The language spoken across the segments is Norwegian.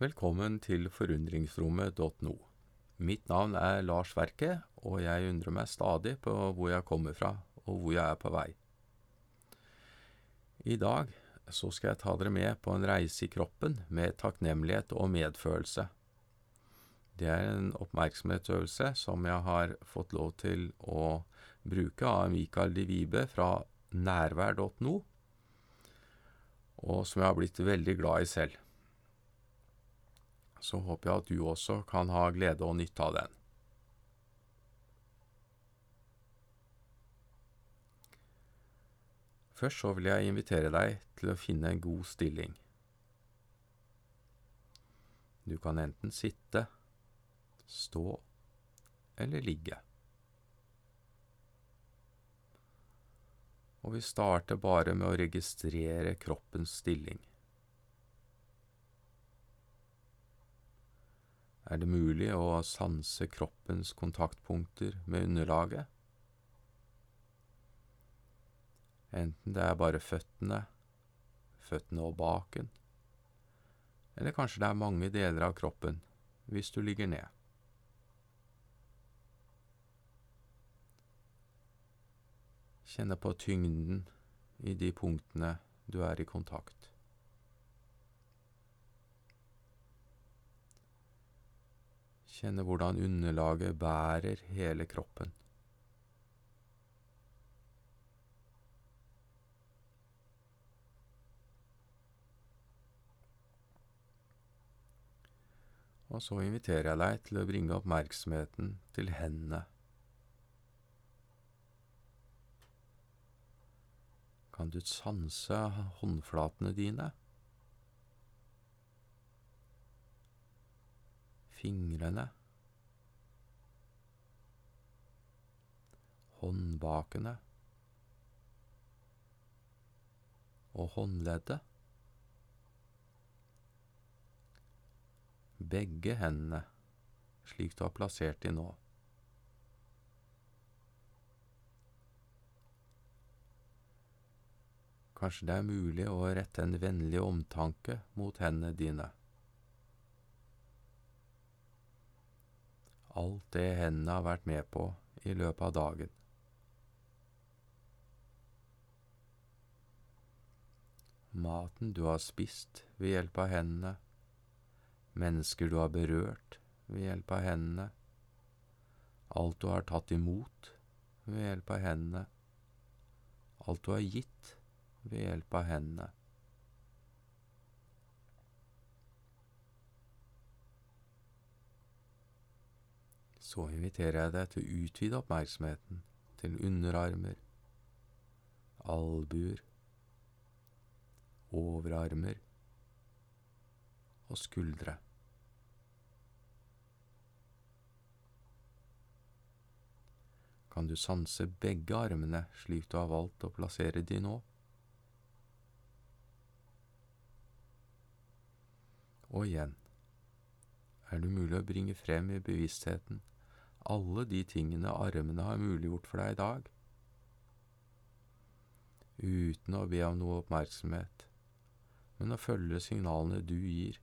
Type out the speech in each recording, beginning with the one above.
Velkommen til forundringsrommet.no. Mitt navn er Lars Verke, og jeg undrer meg stadig på hvor jeg kommer fra, og hvor jeg er på vei. I dag så skal jeg ta dere med på en reise i kroppen med takknemlighet og medfølelse. Det er en oppmerksomhetsøvelse som jeg har fått lov til å bruke av Mikael de Vibe fra nærvær.no, og som jeg har blitt veldig glad i selv. Så håper jeg at du også kan ha glede og nytte av den. Først så vil jeg invitere deg til å finne en god stilling. Du kan enten sitte, stå eller ligge. Og vi starter bare med å registrere kroppens stilling. Er det mulig å sanse kroppens kontaktpunkter med underlaget? Enten det er bare føttene, føttene og baken, eller kanskje det er mange deler av kroppen hvis du ligger ned. Kjenne på tyngden i de punktene du er i kontakt. Kjenne hvordan underlaget bærer hele kroppen. Og så inviterer jeg deg til å bringe oppmerksomheten til hendene. Kan du sanse håndflatene dine? Fingrene, håndbakene og håndleddet. Begge hendene, slik du har plassert de nå. Kanskje det er mulig å rette en vennlig omtanke mot hendene dine. Alt det hendene har vært med på i løpet av dagen. Maten du har spist ved hjelp av hendene, mennesker du har berørt ved hjelp av hendene, alt du har tatt imot ved hjelp av hendene, alt du har gitt ved hjelp av hendene. Så inviterer jeg deg til å utvide oppmerksomheten til underarmer, albuer, overarmer og skuldre. Kan du sanse begge armene slik du har valgt å plassere de nå? Og igjen, er det mulig å bringe frem i bevisstheten alle de tingene armene har muliggjort for deg i dag, uten å be om noe oppmerksomhet, men å følge signalene du gir.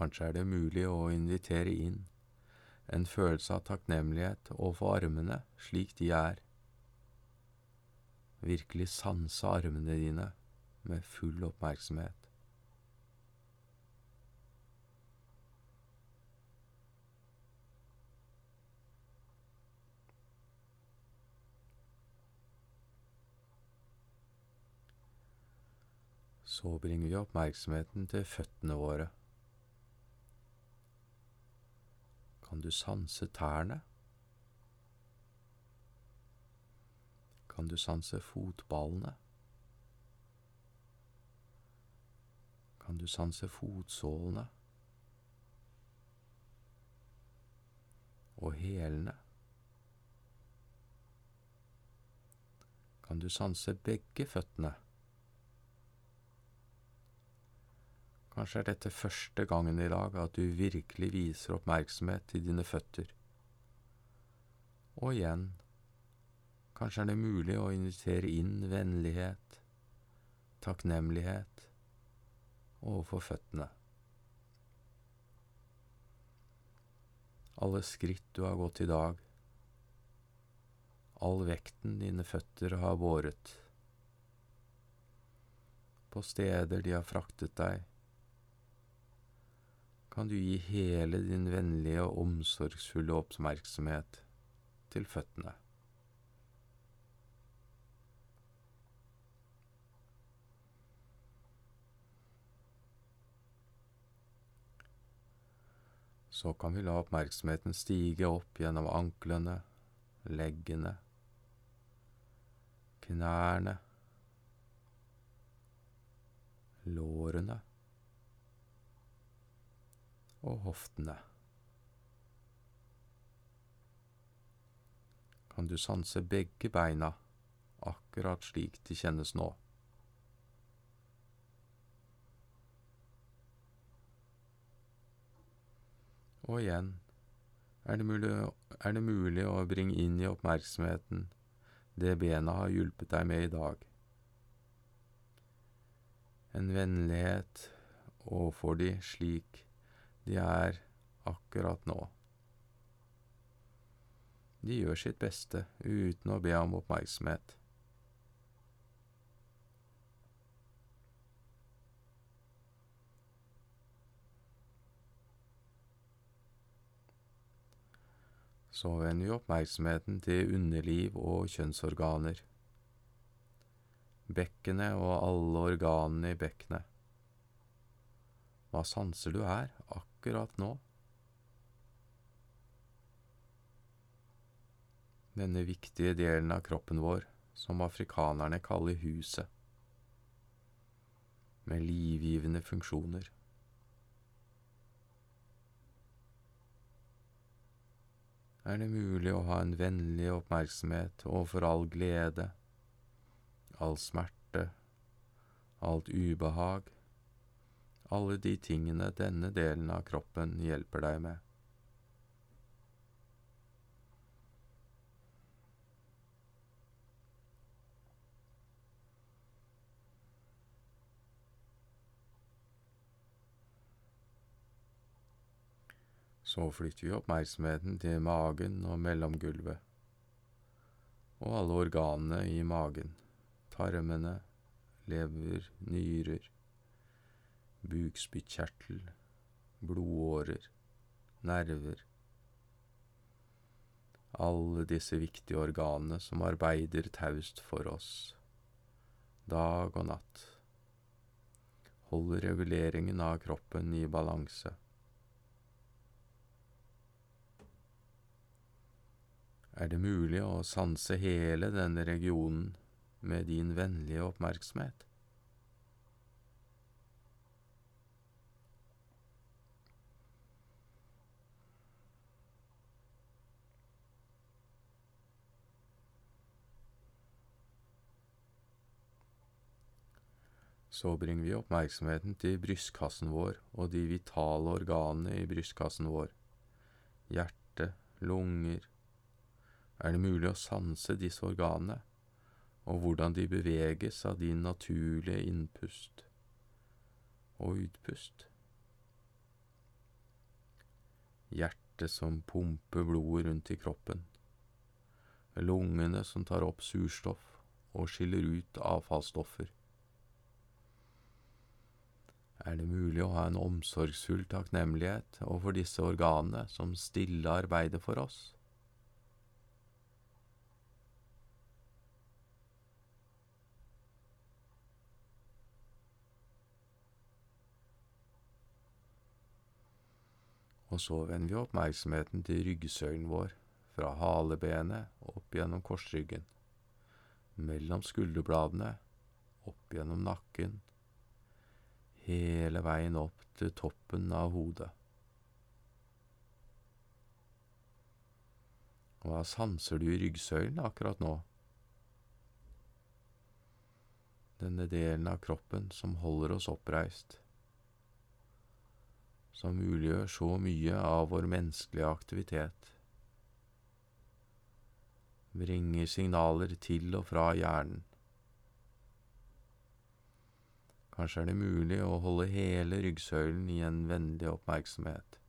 Kanskje er det mulig å invitere inn en følelse av takknemlighet overfor armene slik de er. Virkelig sanse armene dine med full oppmerksomhet. Så bringer vi oppmerksomheten til føttene våre. Kan du sanse tærne? Kan du sanse fotballene? Kan du sanse fotsålene og hælene. Kan du sanse begge føttene? Kanskje er dette første gangen i dag at du virkelig viser oppmerksomhet til dine føtter. Og igjen Kanskje er det mulig å invitere inn vennlighet, takknemlighet overfor føttene. Alle skritt du har gått i dag, all vekten dine føtter har båret, på steder de har fraktet deg, kan du gi hele din vennlige og omsorgsfulle oppmerksomhet til føttene. Så kan vi la oppmerksomheten stige opp gjennom anklene, leggene, knærne, lårene og hoftene. Kan du sanse begge beina akkurat slik de kjennes nå? Og igjen er det, mulig, er det mulig å bringe inn i oppmerksomheten det bena har hjulpet deg med i dag. En vennlighet overfor de slik de er akkurat nå. De gjør sitt beste uten å be om oppmerksomhet. Så vender vi oppmerksomheten til underliv og kjønnsorganer, bekkenet og alle organene i bekkenet. Hva sanser du her akkurat nå? Denne viktige delen av kroppen vår som afrikanerne kaller huset, med livgivende funksjoner. Er det mulig å ha en vennlig oppmerksomhet overfor all glede, all smerte, alt ubehag, alle de tingene denne delen av kroppen hjelper deg med. Så flytter vi oppmerksomheten til magen og mellomgulvet, og alle organene i magen, tarmene, lever, nyrer, bukspyttkjertel, blodårer, nerver. Alle disse viktige organene som arbeider taust for oss, dag og natt, holder reguleringen av kroppen i balanse. Er det mulig å sanse hele denne regionen med din vennlige oppmerksomhet. Så bringer vi oppmerksomheten til brystkassen vår og de vitale organene i brystkassen vår, hjerte, lunger, er det mulig å sanse disse organene, og hvordan de beveges av din naturlige innpust og utpust. Hjertet som pumper blodet rundt i kroppen, lungene som tar opp surstoff og skiller ut avfallsstoffer. Er det mulig å ha en omsorgsfull takknemlighet overfor disse organene som stille arbeider for oss? Og så vender vi oppmerksomheten til ryggsøylen vår, fra halebenet opp gjennom korsryggen, mellom skulderbladene, opp gjennom nakken, hele veien opp til toppen av hodet. Hva sanser du i ryggsøylen akkurat nå? Denne delen av kroppen som holder oss oppreist som muliggjør så mye av vår menneskelige aktivitet. bringer signaler til og fra hjernen. Kanskje er det mulig å holde hele ryggsøylen i en vennlig oppmerksomhet.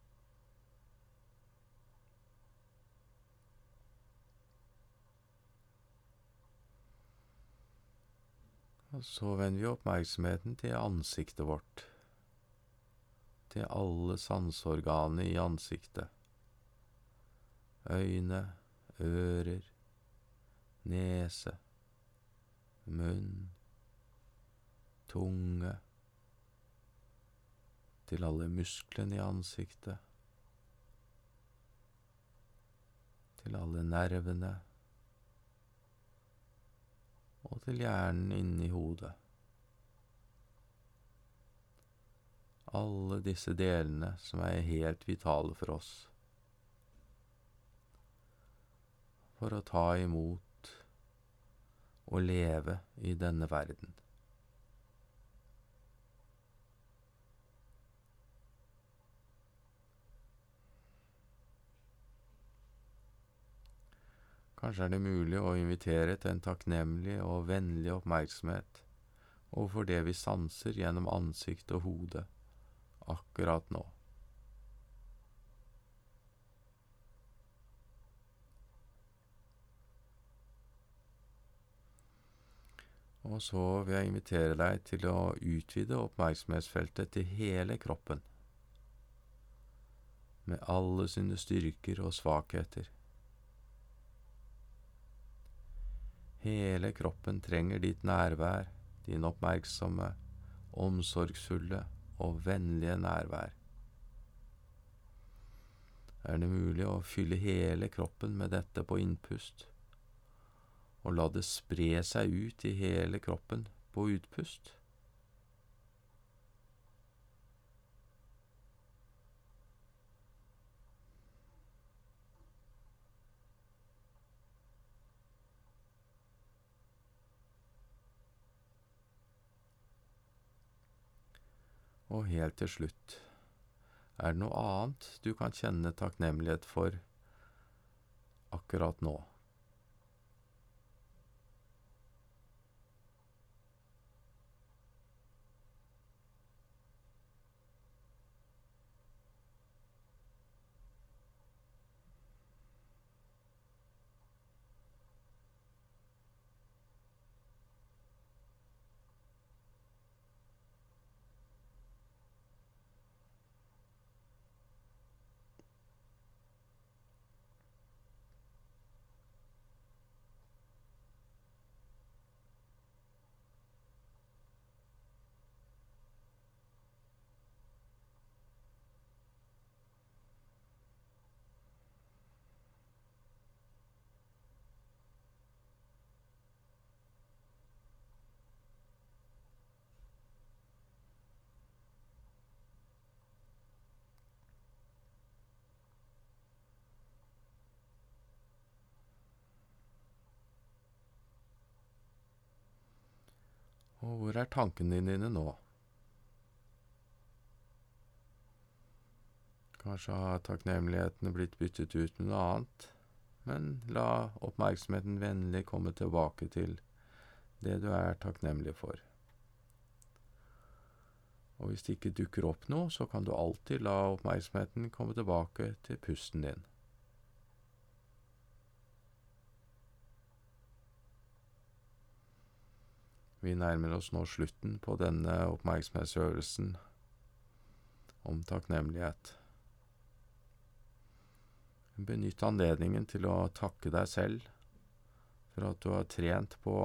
Og så vender vi oppmerksomheten til ansiktet vårt, til alle sanseorganene i ansiktet. Øyne, ører, nese, munn, tunge, til alle musklene i ansiktet, til alle nervene og til hjernen inni hodet. Alle disse delene som er helt vitale for oss. For å ta imot og leve i denne verden. Kanskje er det mulig å invitere til en takknemlig og vennlig oppmerksomhet overfor det vi sanser gjennom ansikt og hode akkurat nå. Og så vil jeg invitere deg til å utvide oppmerksomhetsfeltet til hele kroppen, med alle sine styrker og svakheter. Hele kroppen trenger ditt nærvær, din oppmerksomme, omsorgsfulle og vennlige nærvær. Er det mulig å fylle hele kroppen med dette på innpust, og la det spre seg ut i hele kroppen på utpust? Og helt til slutt, er det noe annet du kan kjenne takknemlighet for akkurat nå? Og hvor er tankene dine nå? Kanskje har takknemlighetene blitt byttet ut med noe annet, men la oppmerksomheten vennlig komme tilbake til det du er takknemlig for. Og hvis det ikke dukker opp noe, så kan du alltid la oppmerksomheten komme tilbake til pusten din. Vi nærmer oss nå slutten på denne oppmerksomhetsøvelsen om takknemlighet. Benytt anledningen til å takke deg selv for at du har trent på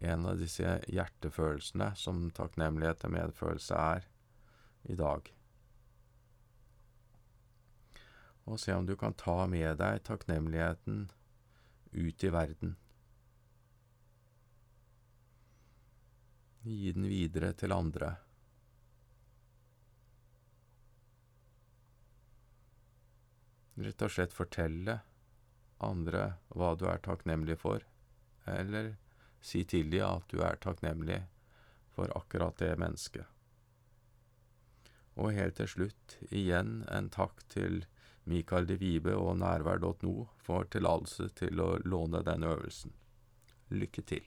en av disse hjertefølelsene som takknemlighet og medfølelse er i dag. Og se om du kan ta med deg takknemligheten ut i verden. Gi den videre til andre. Rett og slett fortelle andre hva du er takknemlig for, eller si til dem at du er takknemlig for akkurat det mennesket. Og helt til slutt igjen en takk til Mikael de Vibe og nærvær.no for tillatelse til å låne denne øvelsen. Lykke til.